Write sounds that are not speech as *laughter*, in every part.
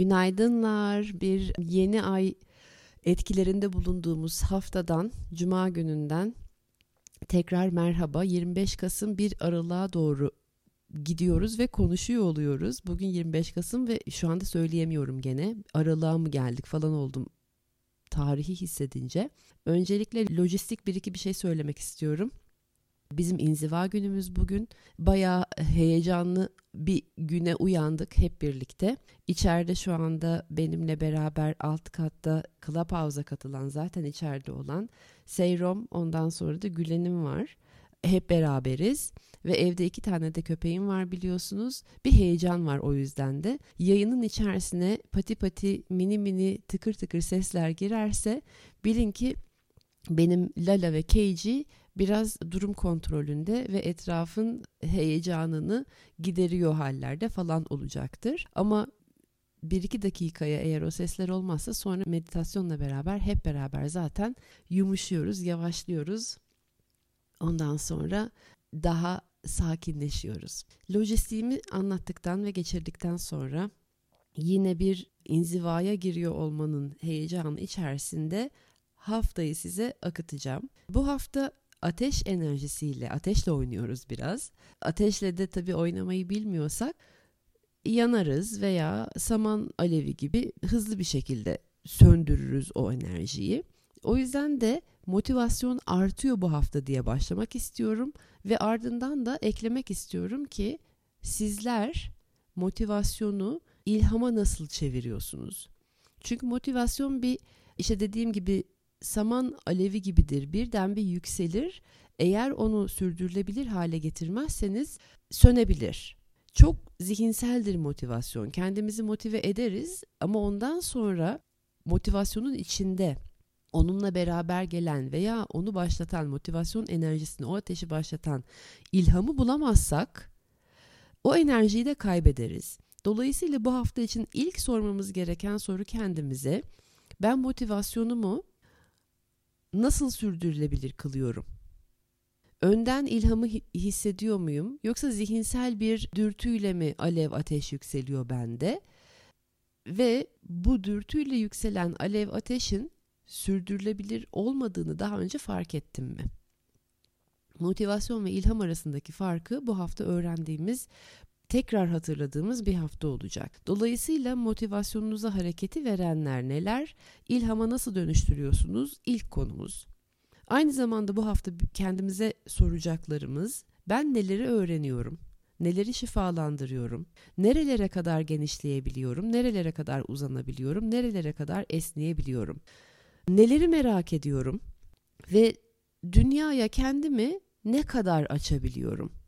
Günaydınlar. Bir yeni ay etkilerinde bulunduğumuz haftadan, cuma gününden tekrar merhaba. 25 Kasım bir aralığa doğru gidiyoruz ve konuşuyor oluyoruz. Bugün 25 Kasım ve şu anda söyleyemiyorum gene. Aralığa mı geldik falan oldum tarihi hissedince. Öncelikle lojistik bir iki bir şey söylemek istiyorum. Bizim inziva günümüz bugün. Bayağı heyecanlı bir güne uyandık hep birlikte. İçeride şu anda benimle beraber alt katta Clubhouse'a katılan zaten içeride olan Seyrom ondan sonra da Gülen'im var. Hep beraberiz ve evde iki tane de köpeğim var biliyorsunuz. Bir heyecan var o yüzden de. Yayının içerisine pati pati mini mini tıkır tıkır sesler girerse bilin ki benim Lala ve Keiji biraz durum kontrolünde ve etrafın heyecanını gideriyor hallerde falan olacaktır. Ama bir iki dakikaya eğer o sesler olmazsa sonra meditasyonla beraber hep beraber zaten yumuşuyoruz, yavaşlıyoruz. Ondan sonra daha sakinleşiyoruz. Lojistiğimi anlattıktan ve geçirdikten sonra yine bir inzivaya giriyor olmanın heyecanı içerisinde haftayı size akıtacağım. Bu hafta ateş enerjisiyle, ateşle oynuyoruz biraz. Ateşle de tabii oynamayı bilmiyorsak yanarız veya saman alevi gibi hızlı bir şekilde söndürürüz o enerjiyi. O yüzden de motivasyon artıyor bu hafta diye başlamak istiyorum ve ardından da eklemek istiyorum ki sizler motivasyonu ilhama nasıl çeviriyorsunuz? Çünkü motivasyon bir işte dediğim gibi saman alevi gibidir. Birden bir yükselir. Eğer onu sürdürülebilir hale getirmezseniz sönebilir. Çok zihinseldir motivasyon. Kendimizi motive ederiz ama ondan sonra motivasyonun içinde onunla beraber gelen veya onu başlatan motivasyon enerjisini, o ateşi başlatan ilhamı bulamazsak o enerjiyi de kaybederiz. Dolayısıyla bu hafta için ilk sormamız gereken soru kendimize ben motivasyonumu nasıl sürdürülebilir kılıyorum? Önden ilhamı hissediyor muyum yoksa zihinsel bir dürtüyle mi alev ateş yükseliyor bende? Ve bu dürtüyle yükselen alev ateşin sürdürülebilir olmadığını daha önce fark ettim mi? Motivasyon ve ilham arasındaki farkı bu hafta öğrendiğimiz tekrar hatırladığımız bir hafta olacak. Dolayısıyla motivasyonunuza hareketi verenler neler? İlhama nasıl dönüştürüyorsunuz? İlk konumuz. Aynı zamanda bu hafta kendimize soracaklarımız ben neleri öğreniyorum? Neleri şifalandırıyorum? Nerelere kadar genişleyebiliyorum? Nerelere kadar uzanabiliyorum? Nerelere kadar esneyebiliyorum? Neleri merak ediyorum? Ve dünyaya kendimi ne kadar açabiliyorum?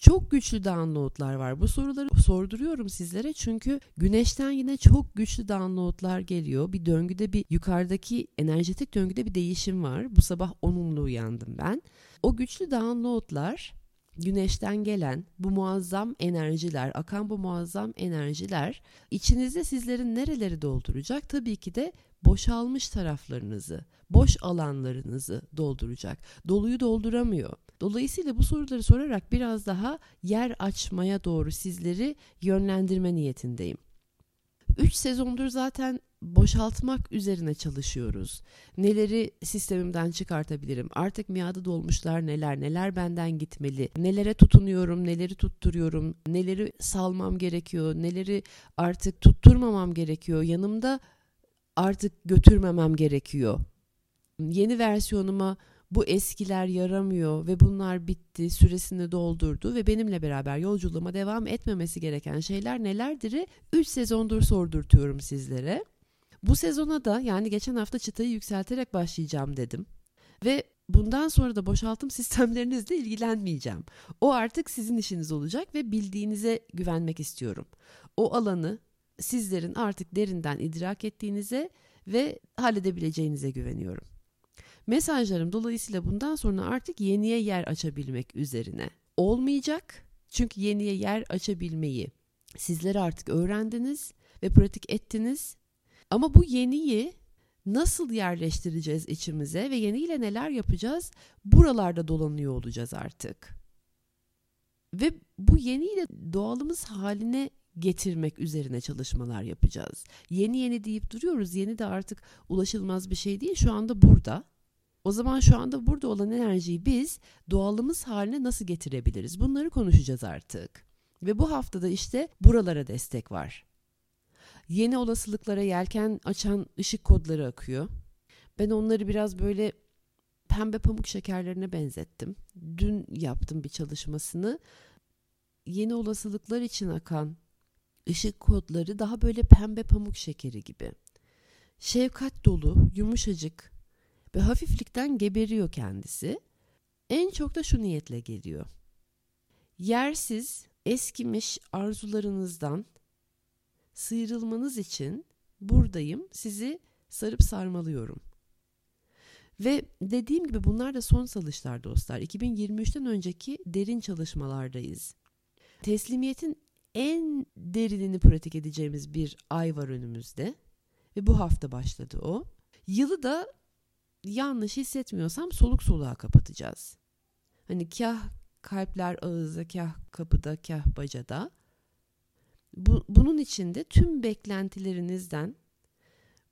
Çok güçlü downloadlar var. Bu soruları sorduruyorum sizlere çünkü güneşten yine çok güçlü downloadlar geliyor. Bir döngüde bir yukarıdaki enerjetik döngüde bir değişim var. Bu sabah onunla uyandım ben. O güçlü downloadlar güneşten gelen bu muazzam enerjiler, akan bu muazzam enerjiler içinizde sizlerin nereleri dolduracak? Tabii ki de boşalmış taraflarınızı, boş alanlarınızı dolduracak. Doluyu dolduramıyor. Dolayısıyla bu soruları sorarak biraz daha yer açmaya doğru sizleri yönlendirme niyetindeyim. 3 sezondur zaten boşaltmak üzerine çalışıyoruz. Neleri sistemimden çıkartabilirim? Artık miadı dolmuşlar neler? Neler benden gitmeli? Nelere tutunuyorum? Neleri tutturuyorum? Neleri salmam gerekiyor? Neleri artık tutturmamam gerekiyor? Yanımda artık götürmemem gerekiyor. Yeni versiyonuma bu eskiler yaramıyor ve bunlar bitti, süresini doldurdu ve benimle beraber yolculuğuma devam etmemesi gereken şeyler nelerdir? 3 sezondur sordurtuyorum sizlere. Bu sezona da yani geçen hafta çıtayı yükselterek başlayacağım dedim. Ve bundan sonra da boşaltım *laughs* sistemlerinizle ilgilenmeyeceğim. O artık sizin işiniz olacak ve bildiğinize güvenmek istiyorum. O alanı sizlerin artık derinden idrak ettiğinize ve halledebileceğinize güveniyorum. Mesajlarım dolayısıyla bundan sonra artık yeniye yer açabilmek üzerine olmayacak. Çünkü yeniye yer açabilmeyi sizler artık öğrendiniz ve pratik ettiniz. Ama bu yeniyi nasıl yerleştireceğiz içimize ve yeniyle neler yapacağız? Buralarda dolanıyor olacağız artık. Ve bu yeniyle doğalımız haline getirmek üzerine çalışmalar yapacağız. Yeni yeni deyip duruyoruz. Yeni de artık ulaşılmaz bir şey değil. Şu anda burada. O zaman şu anda burada olan enerjiyi biz doğalımız haline nasıl getirebiliriz? Bunları konuşacağız artık. Ve bu haftada işte buralara destek var. Yeni olasılıklara yelken açan ışık kodları akıyor. Ben onları biraz böyle pembe pamuk şekerlerine benzettim. Dün yaptım bir çalışmasını. Yeni olasılıklar için akan ışık kodları daha böyle pembe pamuk şekeri gibi. Şefkat dolu, yumuşacık, ve hafiflikten geberiyor kendisi. En çok da şu niyetle geliyor. Yersiz, eskimiş arzularınızdan sıyrılmanız için buradayım. Sizi sarıp sarmalıyorum. Ve dediğim gibi bunlar da son salışlar dostlar. 2023'ten önceki derin çalışmalardayız. Teslimiyetin en derinini pratik edeceğimiz bir ay var önümüzde. Ve bu hafta başladı o. Yılı da yanlış hissetmiyorsam soluk soluğa kapatacağız. Hani kah kalpler ağızda, kah kapıda, kah bacada. Bu, bunun içinde tüm beklentilerinizden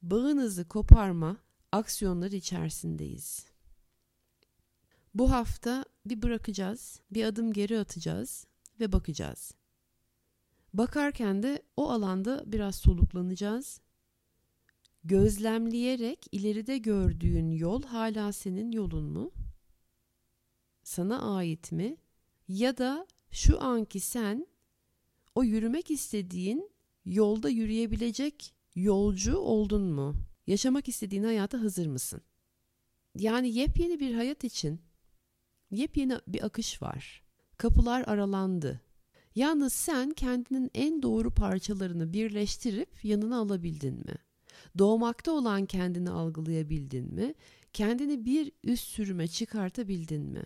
bağınızı koparma aksiyonları içerisindeyiz. Bu hafta bir bırakacağız, bir adım geri atacağız ve bakacağız. Bakarken de o alanda biraz soluklanacağız gözlemleyerek ileride gördüğün yol hala senin yolun mu? Sana ait mi? Ya da şu anki sen o yürümek istediğin yolda yürüyebilecek yolcu oldun mu? Yaşamak istediğin hayata hazır mısın? Yani yepyeni bir hayat için yepyeni bir akış var. Kapılar aralandı. Yalnız sen kendinin en doğru parçalarını birleştirip yanına alabildin mi? Doğmakta olan kendini algılayabildin mi? Kendini bir üst sürüme çıkartabildin mi?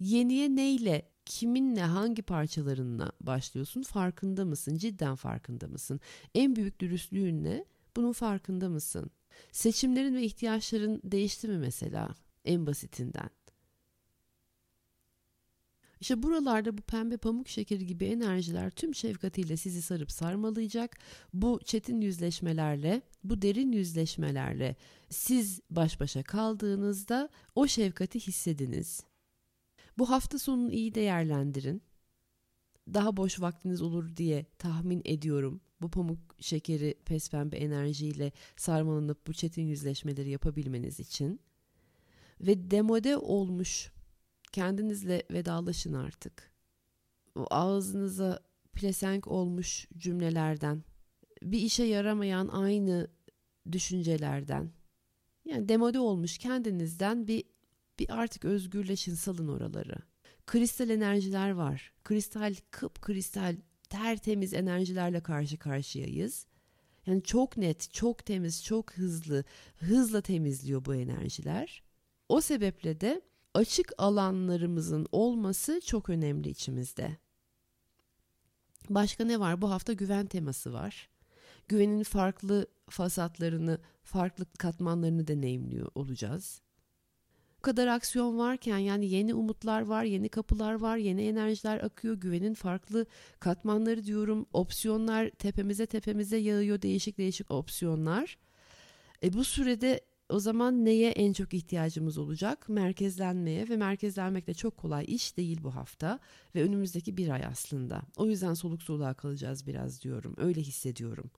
Yeniye neyle, kiminle, hangi parçalarınla başlıyorsun? Farkında mısın? Cidden farkında mısın? En büyük dürüstlüğünle bunun farkında mısın? Seçimlerin ve ihtiyaçların değişti mi mesela? En basitinden. İşte buralarda bu pembe pamuk şekeri gibi enerjiler tüm şefkatiyle sizi sarıp sarmalayacak. Bu çetin yüzleşmelerle, bu derin yüzleşmelerle siz baş başa kaldığınızda o şefkati hissediniz. Bu hafta sonunu iyi değerlendirin. Daha boş vaktiniz olur diye tahmin ediyorum. Bu pamuk şekeri pes pembe enerjiyle sarmalanıp bu çetin yüzleşmeleri yapabilmeniz için. Ve demode olmuş Kendinizle vedalaşın artık. O ağzınıza plesenk olmuş cümlelerden, bir işe yaramayan aynı düşüncelerden, yani demode olmuş kendinizden bir bir artık özgürleşin, salın oraları. Kristal enerjiler var. Kristal, kıp kristal, tertemiz enerjilerle karşı karşıyayız. Yani çok net, çok temiz, çok hızlı, hızla temizliyor bu enerjiler. O sebeple de açık alanlarımızın olması çok önemli içimizde. Başka ne var? Bu hafta güven teması var. Güvenin farklı fasatlarını, farklı katmanlarını deneyimliyor olacağız. Bu kadar aksiyon varken yani yeni umutlar var, yeni kapılar var, yeni enerjiler akıyor, güvenin farklı katmanları diyorum, opsiyonlar tepemize tepemize yağıyor değişik değişik opsiyonlar. E bu sürede o zaman neye en çok ihtiyacımız olacak? Merkezlenmeye ve merkezlenmek de çok kolay iş değil bu hafta ve önümüzdeki bir ay aslında. O yüzden soluk soluğa kalacağız biraz diyorum. Öyle hissediyorum.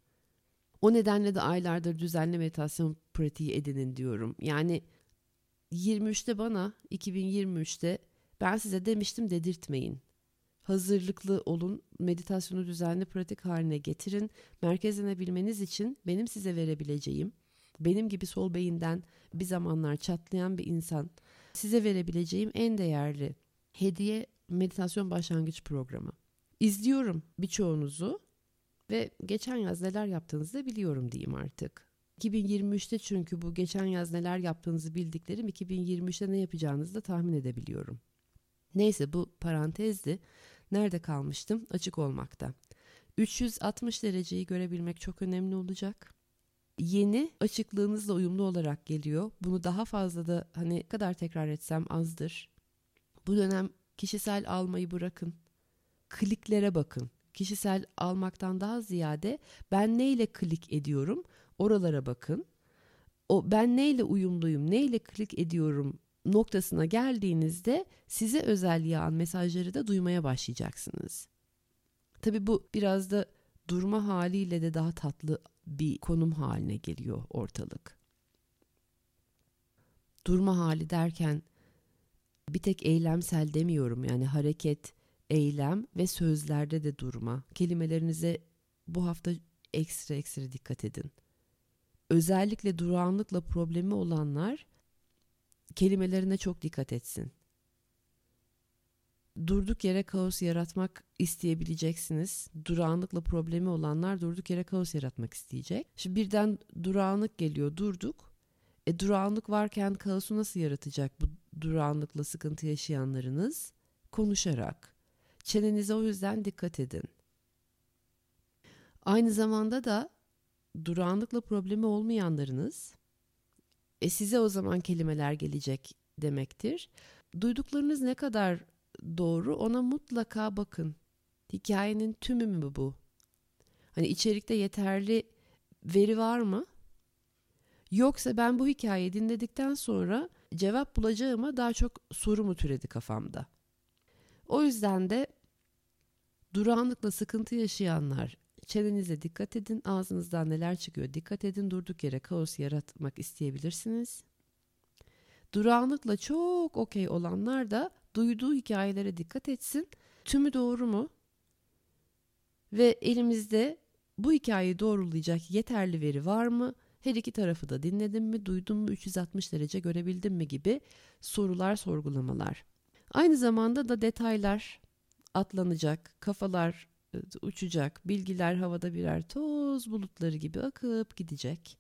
O nedenle de aylardır düzenli meditasyon pratiği edinin diyorum. Yani 23'te bana 2023'te ben size demiştim dedirtmeyin. Hazırlıklı olun, meditasyonu düzenli pratik haline getirin. Merkezlenebilmeniz için benim size verebileceğim benim gibi sol beyinden bir zamanlar çatlayan bir insan size verebileceğim en değerli hediye meditasyon başlangıç programı. İzliyorum birçoğunuzu ve geçen yaz neler yaptığınızı da biliyorum diyeyim artık. 2023'te çünkü bu geçen yaz neler yaptığınızı bildiklerim 2023'te ne yapacağınızı da tahmin edebiliyorum. Neyse bu parantezdi. Nerede kalmıştım? Açık olmakta. 360 dereceyi görebilmek çok önemli olacak yeni açıklığınızla uyumlu olarak geliyor. Bunu daha fazla da hani kadar tekrar etsem azdır. Bu dönem kişisel almayı bırakın. Kliklere bakın. Kişisel almaktan daha ziyade ben neyle klik ediyorum oralara bakın. O ben neyle uyumluyum, neyle klik ediyorum noktasına geldiğinizde size özel yağan mesajları da duymaya başlayacaksınız. Tabi bu biraz da durma haliyle de daha tatlı bir konum haline geliyor ortalık. Durma hali derken bir tek eylemsel demiyorum yani hareket, eylem ve sözlerde de durma. Kelimelerinize bu hafta ekstra ekstra dikkat edin. Özellikle durağanlıkla problemi olanlar kelimelerine çok dikkat etsin durduk yere kaos yaratmak isteyebileceksiniz. Durağanlıkla problemi olanlar durduk yere kaos yaratmak isteyecek. Şimdi birden durağanlık geliyor durduk. E durağanlık varken kaosu nasıl yaratacak bu durağanlıkla sıkıntı yaşayanlarınız? Konuşarak. Çenenize o yüzden dikkat edin. Aynı zamanda da durağanlıkla problemi olmayanlarınız e size o zaman kelimeler gelecek demektir. Duyduklarınız ne kadar doğru ona mutlaka bakın. Hikayenin tümü mü bu? Hani içerikte yeterli veri var mı? Yoksa ben bu hikayeyi dinledikten sonra cevap bulacağıma daha çok soru mu türedi kafamda? O yüzden de durağanlıkla sıkıntı yaşayanlar çenenize dikkat edin, ağzınızdan neler çıkıyor dikkat edin, durduk yere kaos yaratmak isteyebilirsiniz. Durağanlıkla çok okey olanlar da duyduğu hikayelere dikkat etsin. Tümü doğru mu? Ve elimizde bu hikayeyi doğrulayacak yeterli veri var mı? Her iki tarafı da dinledim mi, duydum mu, 360 derece görebildim mi gibi sorular, sorgulamalar. Aynı zamanda da detaylar atlanacak, kafalar uçacak, bilgiler havada birer toz bulutları gibi akıp gidecek.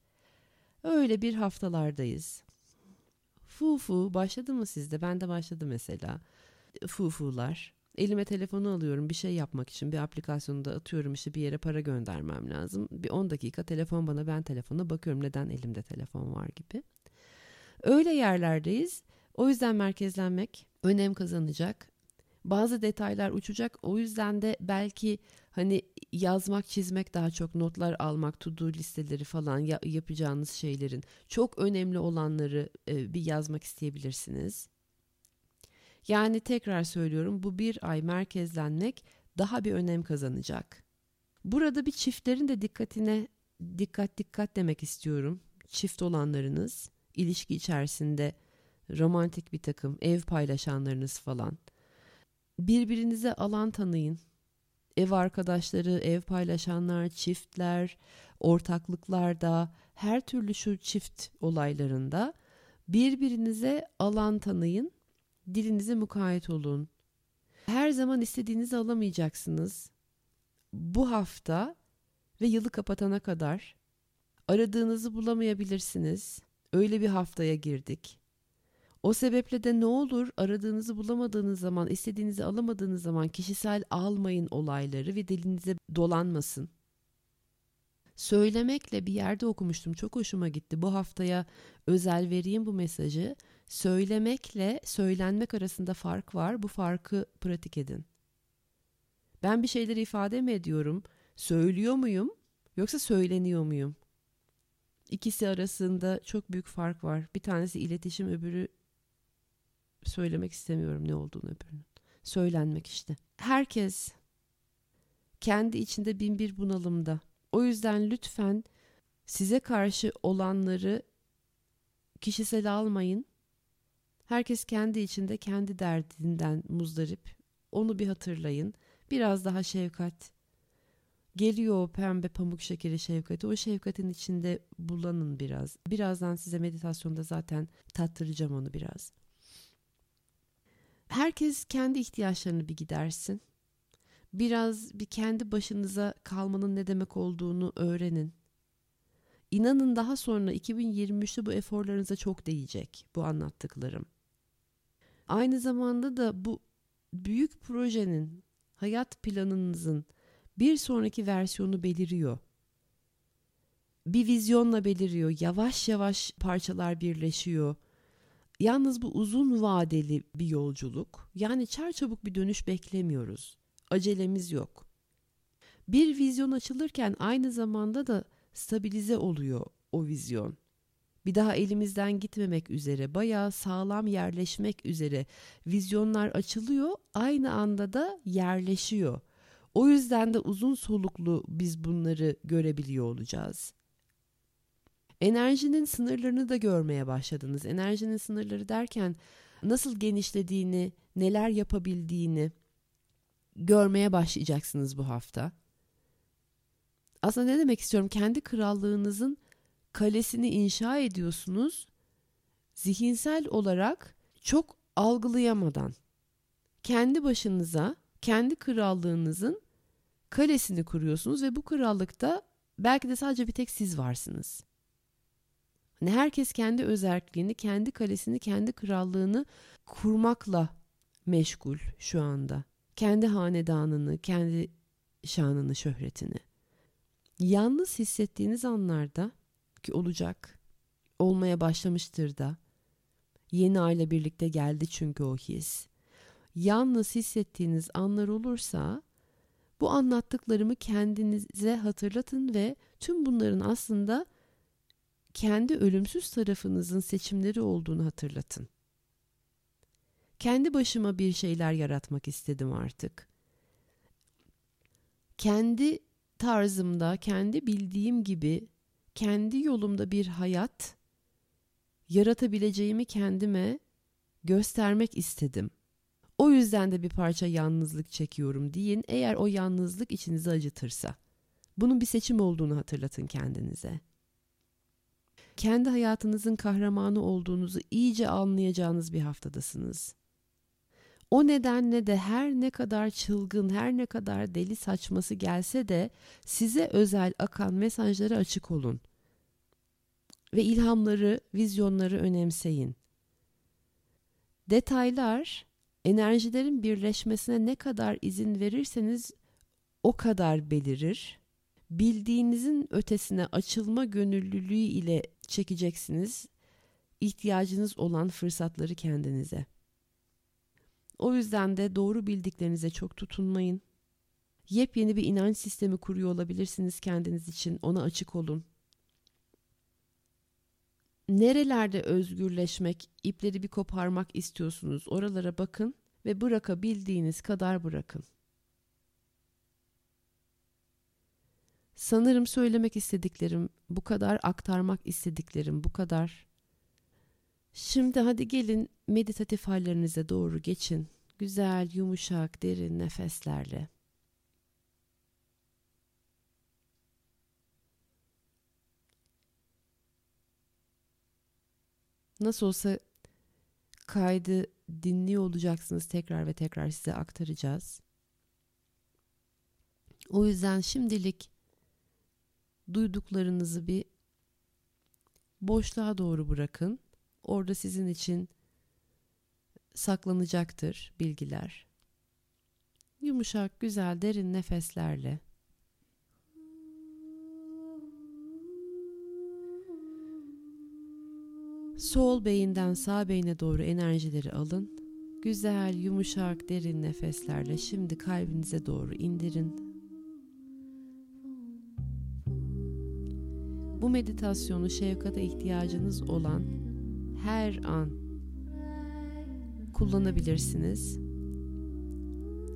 Öyle bir haftalardayız. Fufu başladı mı sizde? Ben de başladı mesela. Fufular. Elime telefonu alıyorum bir şey yapmak için bir aplikasyonu da atıyorum işte bir yere para göndermem lazım. Bir 10 dakika telefon bana ben telefona bakıyorum neden elimde telefon var gibi. Öyle yerlerdeyiz. O yüzden merkezlenmek önem kazanacak. Bazı detaylar uçacak. O yüzden de belki hani yazmak, çizmek daha çok notlar almak, to-do listeleri falan ya, yapacağınız şeylerin çok önemli olanları e, bir yazmak isteyebilirsiniz. Yani tekrar söylüyorum bu bir ay merkezlenmek daha bir önem kazanacak. Burada bir çiftlerin de dikkatine dikkat dikkat demek istiyorum. Çift olanlarınız, ilişki içerisinde romantik bir takım ev paylaşanlarınız falan. Birbirinize alan tanıyın ev arkadaşları, ev paylaşanlar, çiftler, ortaklıklarda, her türlü şu çift olaylarında birbirinize alan tanıyın, dilinize mukayyet olun. Her zaman istediğinizi alamayacaksınız. Bu hafta ve yılı kapatana kadar aradığınızı bulamayabilirsiniz. Öyle bir haftaya girdik. O sebeple de ne olur aradığınızı bulamadığınız zaman, istediğinizi alamadığınız zaman kişisel almayın olayları ve dilinize dolanmasın. Söylemekle bir yerde okumuştum. Çok hoşuma gitti. Bu haftaya özel vereyim bu mesajı. Söylemekle söylenmek arasında fark var. Bu farkı pratik edin. Ben bir şeyleri ifade mi ediyorum? Söylüyor muyum? Yoksa söyleniyor muyum? İkisi arasında çok büyük fark var. Bir tanesi iletişim, öbürü söylemek istemiyorum ne olduğunu öbürünün. Söylenmek işte. Herkes kendi içinde bin bir bunalımda. O yüzden lütfen size karşı olanları kişisel almayın. Herkes kendi içinde kendi derdinden muzdarip. Onu bir hatırlayın. Biraz daha şefkat. Geliyor o pembe pamuk şekeri şefkati. O şefkatin içinde bulanın biraz. Birazdan size meditasyonda zaten tattıracağım onu biraz. Herkes kendi ihtiyaçlarını bir gidersin. Biraz bir kendi başınıza kalmanın ne demek olduğunu öğrenin. İnanın daha sonra 2023'te bu eforlarınıza çok değecek bu anlattıklarım. Aynı zamanda da bu büyük projenin, hayat planınızın bir sonraki versiyonu beliriyor. Bir vizyonla beliriyor. Yavaş yavaş parçalar birleşiyor. Yalnız bu uzun vadeli bir yolculuk. Yani çarçabuk bir dönüş beklemiyoruz. Acelemiz yok. Bir vizyon açılırken aynı zamanda da stabilize oluyor o vizyon. Bir daha elimizden gitmemek üzere, bayağı sağlam yerleşmek üzere vizyonlar açılıyor, aynı anda da yerleşiyor. O yüzden de uzun soluklu biz bunları görebiliyor olacağız. Enerjinin sınırlarını da görmeye başladınız. Enerjinin sınırları derken nasıl genişlediğini, neler yapabildiğini görmeye başlayacaksınız bu hafta. Aslında ne demek istiyorum? Kendi krallığınızın kalesini inşa ediyorsunuz. Zihinsel olarak çok algılayamadan kendi başınıza kendi krallığınızın kalesini kuruyorsunuz ve bu krallıkta belki de sadece bir tek siz varsınız. Hani herkes kendi özelliğini, kendi kalesini, kendi krallığını kurmakla meşgul şu anda. Kendi hanedanını, kendi şanını, şöhretini. Yalnız hissettiğiniz anlarda ki olacak, olmaya başlamıştır da. Yeni ayla birlikte geldi çünkü o his. Yalnız hissettiğiniz anlar olursa bu anlattıklarımı kendinize hatırlatın ve tüm bunların aslında kendi ölümsüz tarafınızın seçimleri olduğunu hatırlatın. Kendi başıma bir şeyler yaratmak istedim artık. Kendi tarzımda, kendi bildiğim gibi, kendi yolumda bir hayat yaratabileceğimi kendime göstermek istedim. O yüzden de bir parça yalnızlık çekiyorum deyin eğer o yalnızlık içinizi acıtırsa. Bunun bir seçim olduğunu hatırlatın kendinize. Kendi hayatınızın kahramanı olduğunuzu iyice anlayacağınız bir haftadasınız. O nedenle de her ne kadar çılgın, her ne kadar deli saçması gelse de size özel akan mesajlara açık olun. Ve ilhamları, vizyonları önemseyin. Detaylar enerjilerin birleşmesine ne kadar izin verirseniz o kadar belirir. Bildiğinizin ötesine açılma gönüllülüğü ile çekeceksiniz ihtiyacınız olan fırsatları kendinize. O yüzden de doğru bildiklerinize çok tutunmayın. Yepyeni bir inanç sistemi kuruyor olabilirsiniz kendiniz için. Ona açık olun. Nerelerde özgürleşmek, ipleri bir koparmak istiyorsunuz? Oralara bakın ve bırakabildiğiniz kadar bırakın. Sanırım söylemek istediklerim, bu kadar aktarmak istediklerim bu kadar. Şimdi hadi gelin meditatif hallerinize doğru geçin. Güzel, yumuşak, derin nefeslerle. Nasıl olsa kaydı dinliyor olacaksınız tekrar ve tekrar size aktaracağız. O yüzden şimdilik duyduklarınızı bir boşluğa doğru bırakın. Orada sizin için saklanacaktır bilgiler. Yumuşak, güzel, derin nefeslerle Sol beyinden sağ beyine doğru enerjileri alın. Güzel, yumuşak, derin nefeslerle şimdi kalbinize doğru indirin. Bu meditasyonu şefkate ihtiyacınız olan her an kullanabilirsiniz.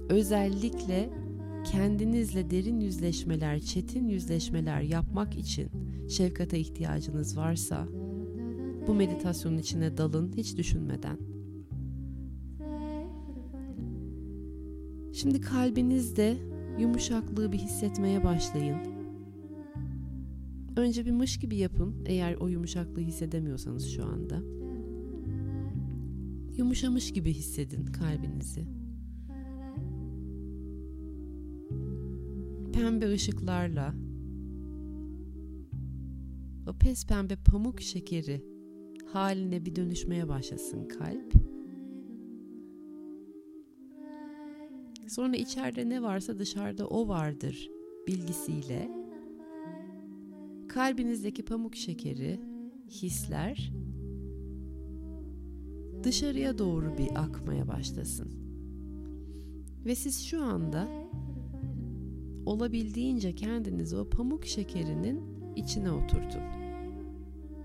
Özellikle kendinizle derin yüzleşmeler, çetin yüzleşmeler yapmak için şefkate ihtiyacınız varsa bu meditasyonun içine dalın hiç düşünmeden. Şimdi kalbinizde yumuşaklığı bir hissetmeye başlayın. Önce bir mış gibi yapın eğer o yumuşaklığı hissedemiyorsanız şu anda. Yumuşamış gibi hissedin kalbinizi. Pembe ışıklarla o pes pembe pamuk şekeri haline bir dönüşmeye başlasın kalp. Sonra içeride ne varsa dışarıda o vardır bilgisiyle kalbinizdeki pamuk şekeri, hisler dışarıya doğru bir akmaya başlasın. Ve siz şu anda olabildiğince kendinizi o pamuk şekerinin içine oturtun.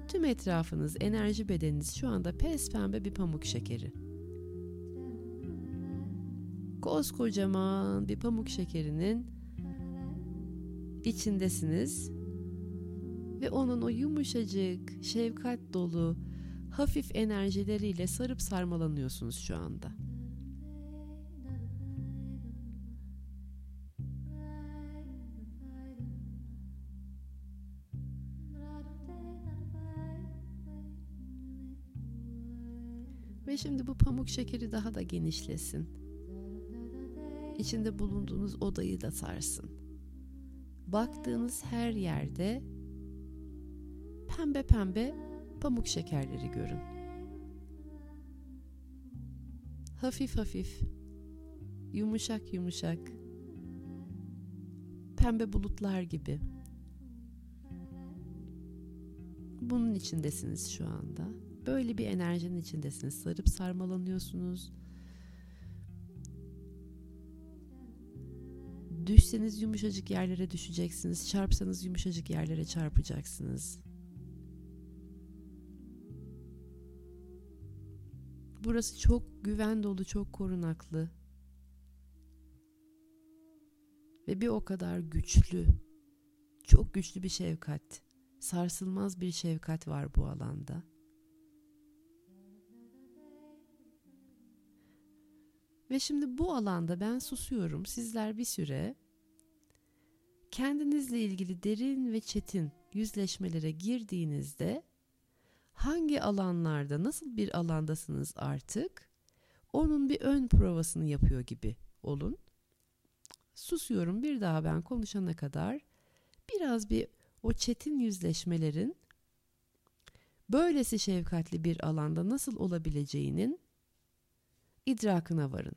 Tüm etrafınız, enerji bedeniniz şu anda pes pembe bir pamuk şekeri. Koskocaman bir pamuk şekerinin içindesiniz ve onun o yumuşacık, şefkat dolu, hafif enerjileriyle sarıp sarmalanıyorsunuz şu anda. Ve şimdi bu pamuk şekeri daha da genişlesin. İçinde bulunduğunuz odayı da sarsın. Baktığınız her yerde pembe pembe pamuk şekerleri görün. Hafif hafif, yumuşak yumuşak, pembe bulutlar gibi. Bunun içindesiniz şu anda. Böyle bir enerjinin içindesiniz. Sarıp sarmalanıyorsunuz. Düşseniz yumuşacık yerlere düşeceksiniz. Çarpsanız yumuşacık yerlere çarpacaksınız. Burası çok güven dolu, çok korunaklı. Ve bir o kadar güçlü, çok güçlü bir şefkat, sarsılmaz bir şefkat var bu alanda. Ve şimdi bu alanda ben susuyorum. Sizler bir süre kendinizle ilgili derin ve çetin yüzleşmelere girdiğinizde hangi alanlarda nasıl bir alandasınız artık onun bir ön provasını yapıyor gibi olun. Susuyorum bir daha ben konuşana kadar biraz bir o çetin yüzleşmelerin böylesi şefkatli bir alanda nasıl olabileceğinin idrakına varın.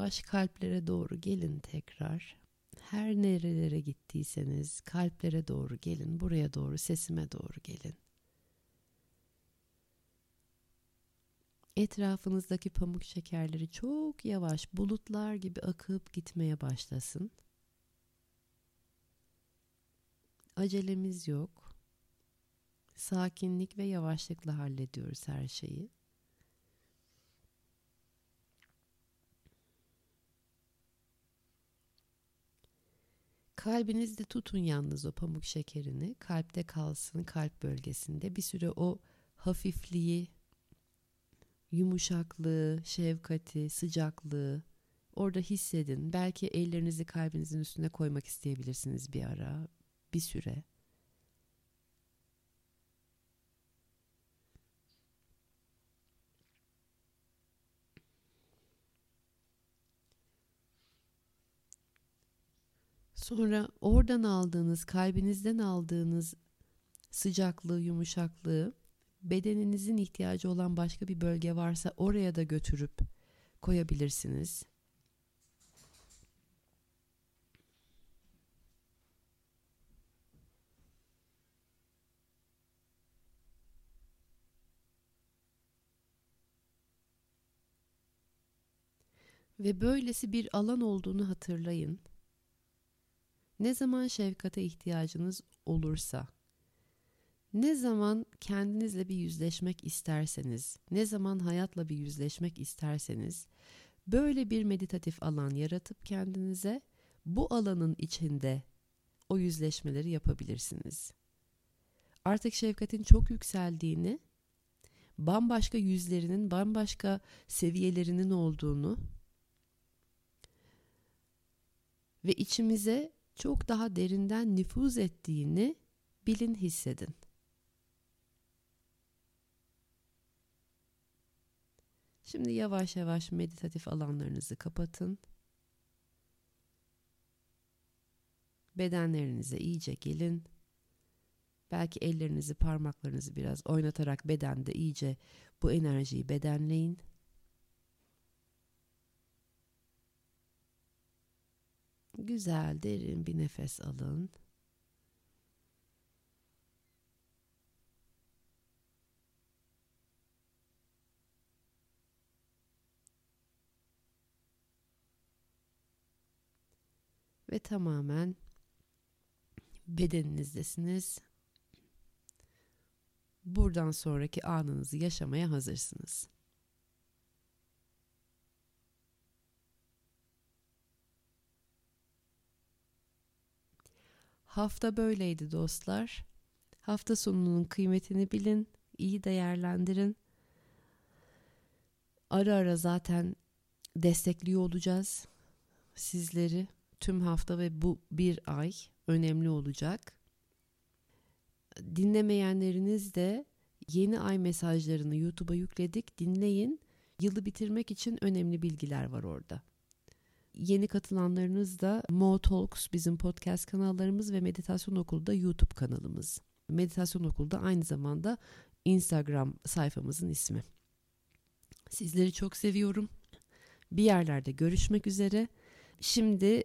Yavaş kalplere doğru gelin tekrar. Her nerelere gittiyseniz kalplere doğru gelin. Buraya doğru, sesime doğru gelin. Etrafınızdaki pamuk şekerleri çok yavaş bulutlar gibi akıp gitmeye başlasın. Acelemiz yok. Sakinlik ve yavaşlıkla hallediyoruz her şeyi. Kalbinizde tutun yalnız o pamuk şekerini. Kalpte kalsın, kalp bölgesinde. Bir süre o hafifliği, yumuşaklığı, şefkati, sıcaklığı orada hissedin. Belki ellerinizi kalbinizin üstüne koymak isteyebilirsiniz bir ara, bir süre. Sonra oradan aldığınız, kalbinizden aldığınız sıcaklığı, yumuşaklığı bedeninizin ihtiyacı olan başka bir bölge varsa oraya da götürüp koyabilirsiniz. Ve böylesi bir alan olduğunu hatırlayın. Ne zaman şefkate ihtiyacınız olursa, ne zaman kendinizle bir yüzleşmek isterseniz, ne zaman hayatla bir yüzleşmek isterseniz, böyle bir meditatif alan yaratıp kendinize bu alanın içinde o yüzleşmeleri yapabilirsiniz. Artık şefkatin çok yükseldiğini, bambaşka yüzlerinin, bambaşka seviyelerinin olduğunu ve içimize çok daha derinden nüfuz ettiğini bilin hissedin. Şimdi yavaş yavaş meditatif alanlarınızı kapatın. Bedenlerinize iyice gelin. Belki ellerinizi, parmaklarınızı biraz oynatarak bedende iyice bu enerjiyi bedenleyin. Güzel derin bir nefes alın. Ve tamamen bedeninizdesiniz. Buradan sonraki anınızı yaşamaya hazırsınız. Hafta böyleydi dostlar. Hafta sonunun kıymetini bilin, iyi değerlendirin. Ara ara zaten destekliyor olacağız sizleri. Tüm hafta ve bu bir ay önemli olacak. Dinlemeyenleriniz de yeni ay mesajlarını YouTube'a yükledik. Dinleyin. Yılı bitirmek için önemli bilgiler var orada. Yeni katılanlarınız da Mo Talks bizim podcast kanallarımız ve Meditasyon Okulu'da YouTube kanalımız. Meditasyon Okulu'da aynı zamanda Instagram sayfamızın ismi. Sizleri çok seviyorum. Bir yerlerde görüşmek üzere. Şimdi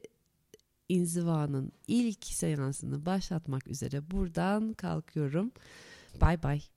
inzivanın ilk seansını başlatmak üzere buradan kalkıyorum. Bye bye.